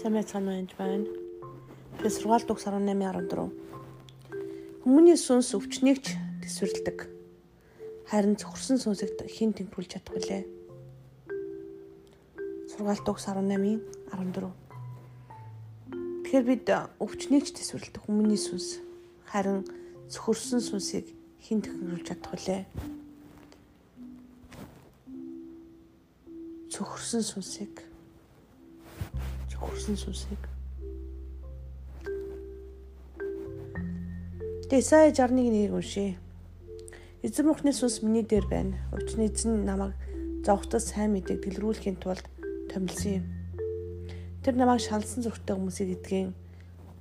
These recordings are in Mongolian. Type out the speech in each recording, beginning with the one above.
Сайн байцгаана уу энэ байна. Тэгээ сургаалт уг 1814. Хүмүүний сүнс өвчнөгч төсвөрлөдөг. Харин цохирсон сүнсэгт хэн тэмдэглэж чадах вүлээ? Сургаалт уг 18-ийн 14. Тэгэхээр бид өвчнөгч төсвөрлөдөг хүмүүний сүнс харин цохирсон сүнсийг хэн тэмдэглэж чадах вүлээ? Цохирсон сүнсийг хөрсөн сүнсийг. Тэгээ сая 61-ийг уншия. Эзэн мөхний сүнс миний дээр байна. Учир нь эзэн намайг зовхтос сайн мэдээг дэлгэрүүлэхийн тулд томилсон юм. Тэр намайг шалсан зүрхтэй хүмүүсийг эдгэн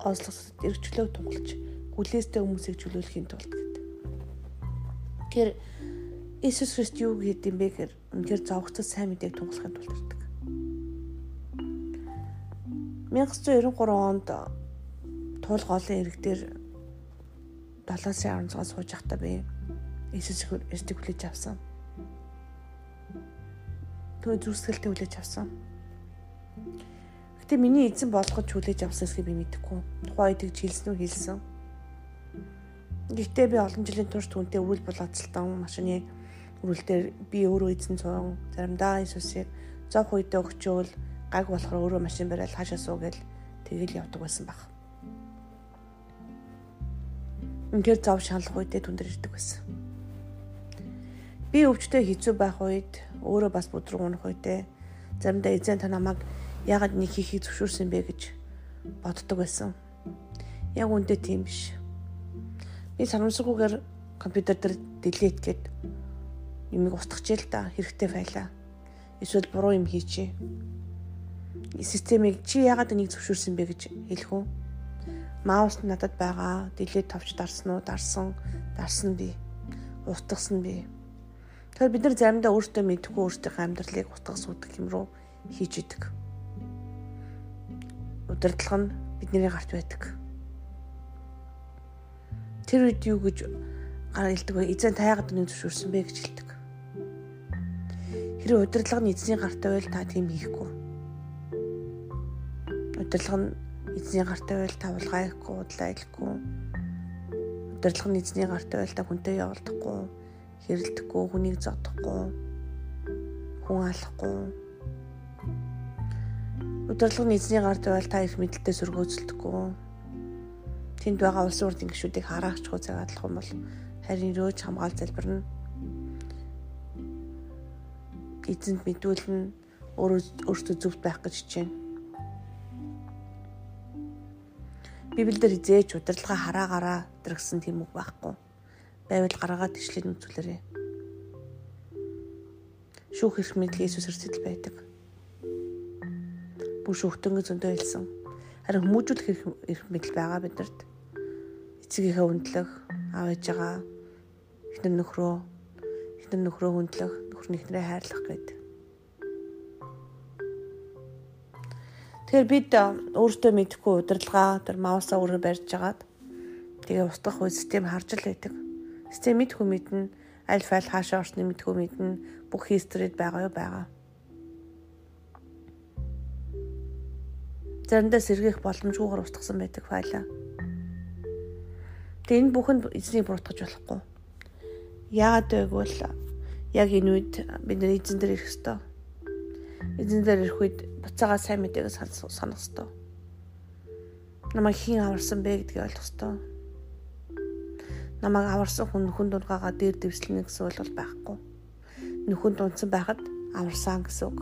ослогсод эргчлөөг тунгалж гүлээстэй хүмүүсийг чөлөөлөхийн тулд гэдэг. Тэр Иесус Христ юу гэдэг юм бэ гэхээр үнээр зовхтос сайн мэдээг тунгалахын тулд ирдэг. 1993 онд туул голын ирэг дээр 7 сарын 16-аас сууж явахдаа би Иесус эсдэг хүлээж авсан. Тэгвэл зүсгэлтэй хүлээж авсан. Гэтэ миний эзэн болгож хүлээж авсан эсхийг би мэдэхгүй. Тухайн үед хэлсэн үү хэлсэн. Гэхдээ би олон жилийн турш түүнтэй үйл болооцолтон машины үрэлтээр би өөрөө эзэн цуун заримдаа Иесусыг зов үедээ өгчөөл гаг болохоор өөрөө машин бариад хаашаа суугээл тэгэл явдаг байсан баг. Ингээд зов шаналх үедээ түндэр ирдэг байсан. Би өвчтөе хэцүү байх үед өөрөө бас бүдрэг унах үедээ заримдаа эзэн та намайг яагаад нэг хийхийг зөвшөөрсөн бэ гэж боддог байсан. Яг үндэ тийм биш. Би санамсаргүйгээр компьютер дээр delete гэд юмыг устгахжээ л да хэрэгтэй файлаа. Эсвэл буруу юм хийчихье системийг чи яагаад энийг зөвшөөрсөн бэ гэж хэлэх үү? Маус надад байгаа. Дэлээ товч дарсан уу? Дарсан. Дарсан би. Утгасан би. Тэгэхээр бид нар заримдаа өөртөө мэдгүй өөртөө амьдралыг утгас уудаг юм руу хийж идэг. Удирдлага нь бидний гарт байдаг. Тэр үед юу гэж гар хэлдэг вэ? Эзэн тайгаад энийг зөвшөөрсөн бэ гэж хэлдэг. Хэрэг удирдлага нь эзний гарт байвал та тийм хийхгүй удирдлага нь эзний гартай байл тавлгаа ихгүй удлаа ихгүй удирдлага нь эзний гартай байл та хүнтэй явуулдахгүй хэрэлдэхгүй хүнийг зодохгүй хүн алахгүй. Удирдлага нь эзний гартай байл та их мэдлэлтэй сөргөөцөлдөхгүй тэнд байгаа улсын урд гişүүдийг хараагчгүй цагаадлах юм бол харин рөөж хамгаал залбирна эзэнд мэдүүлнэ өөрөө өөртөө зөвхт байх гэж хичээнэ Библиэлд хизээч удирдлага хараагаараа дэргсэн тийм үг байхгүй. Байвал гараагаад ишлэн үзүүлээрэй. Шүүх эрх мэдл Иесус Христэд байдаг. Бүх шүүхтөнгө зөндөө хэлсэн. Харин хүмүүжүүлэх эрх мэдл байгаа биднэрт. Эцгийнхээ үндлэх, аав ээжээгаа, эхнэр нөхрөө, эхнэр нөхрөө хүндлэх, нөхөр нэгнэрээ хайрлах гэдэг. Тэгэхээр бид өөртөө мэдхгүй удирдлага тэр маусаа өөрөө барьж агаад тэгээ устгах үе систем харж л байдаг. Систем мэдхгүй мэднэ, аль файл хаашаа орсныг мэдхгүй мэднэ, бүх хисторид байгаа юу байгаа. Заримдаа сэргийх боломжгүйгээр устгасан байдаг файлаа. Тэгээ энэ бүхэнд эзнийг буруутгаж болохгүй. Яагаад вэ гэвэл яг энэ үед бид эзэн дээр ирэх ёстой эзэн дээр ирэх үед буцаага сайн мэдээг санах хэрэгтэй. Намайг хэн аварсан бэ гэдгийг ойлгох хэрэгтэй. Намайг аварсан хүн нөхөн дунгаага дээр дэвслэнэ гэсэн бол байхгүй. Нөхөн дунсан байхад аварсан гэсэн үг.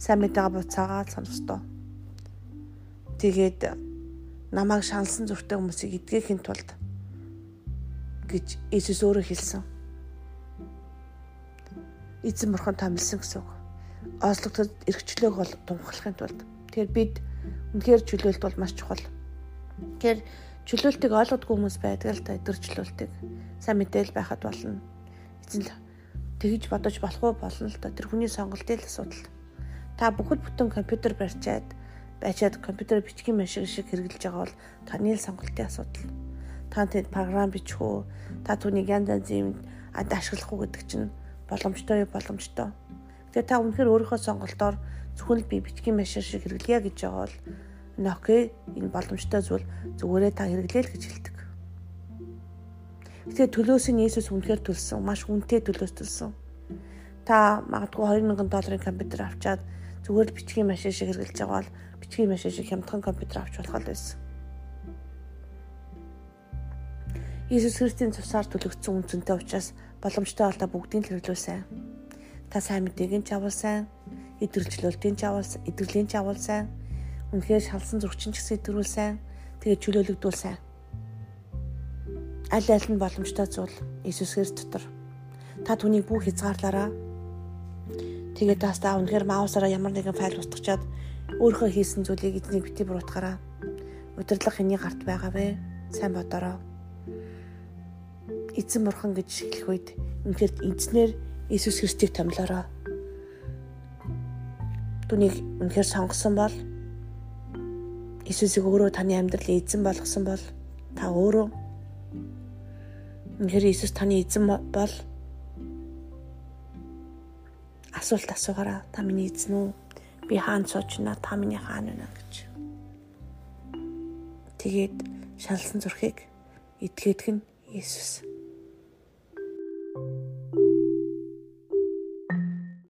Сайн мэдээг буцаага санах хэрэгтэй. Тэгээд намайг шаналсан зүрхтэй хүмүүсийг эдгэхийн тулд гэж Иесус өөрөө хэлсэн. Эзэн бурхан томилсон гэсэн үг ослогдод эргчлөөг бол тунхаглахын тулд тэгэхээр бид үнэхээр чөлөөлт бол маш чухал. Тэгэхээр чөлөөлтийг ойлгодгүй хүмүүс байдаг л та өдөр чөлөөлтийг сайн мэдээл байхад болно. Эцэн л тэгж бодож болох уу болно л та тэр хүний сонголтын асуудал. Та бүхэл бүтэн компьютер барьчаад байчаад компьютер бичгийн машин шиг хэрэглэж байгаа бол таны л сонголтын асуудал. Та тэнд програм бичих үү? Та түүнийг янз янзын ашиглах уу гэдэг чинь боломжтой боломжтой. Тэгээ та үнэхээр өөрийнхөө сонголтоор зөвхөн л би бичгийн машин шиг хэрэглэе гэж байгаа бол Ноке энэ боломжтой зүйл зүгээрээ та хэрэглэе л гэж хэлдэг. Тэгэхээр төлөөс нь Есүс үнэхээр төлсөн, маш үнэтэй төлөөс төлсөн. Та магадгүй 2000 долларын компьютер авчаад зүгээр л бичгийн машин шиг хэрэглэж байгаа бол бичгийн машин шиг хямдхан компьютер авч болох байсан. Иесус Христийн цусаар төлөгдсөн үнцэнтэй учраас боломжтой бол та бүгдийг хэрэглүүлсэн. Та сайн мэдээг нь чавуулсан, идэвхжлүүлтийн чавуулсан, идэвхлийн чавуулсан, үнэхээр шалсан зурчин ч гэсэн идэвхүүлсэн, тэгээд чөлөөлөгдүүлсэн. Аль аль нь боломжтой зүйл Иесус Христ дотор. Та түүнийг бүх хязгаарлаараа тэгээд тас та үнэхээр маусаараа ямар нэгэн файл устгачаад өөрөө хийсэн зүйлийг эзнийг бити буруутгаараа. Удирдлага хэний гарт байгаа вэ? Сайн бодороо. Эзэн бурхан гэж хэлэх үед үнэхээр эзнэр Иесус Христийг томлороо. Түүнийг үнэхээр сонгосон бол Иесусыг өөрөө таны амьдралын эзэн болгосон бол та өөрөө Үнэхээр Иесус таны эзэн бол асуулт асуугаараа та миний эзэн үү? Би хаана суучна? Та миний хаана вэ гэж. Тэгээд шалсан зүрхийг эдгэдэг нь Иесус.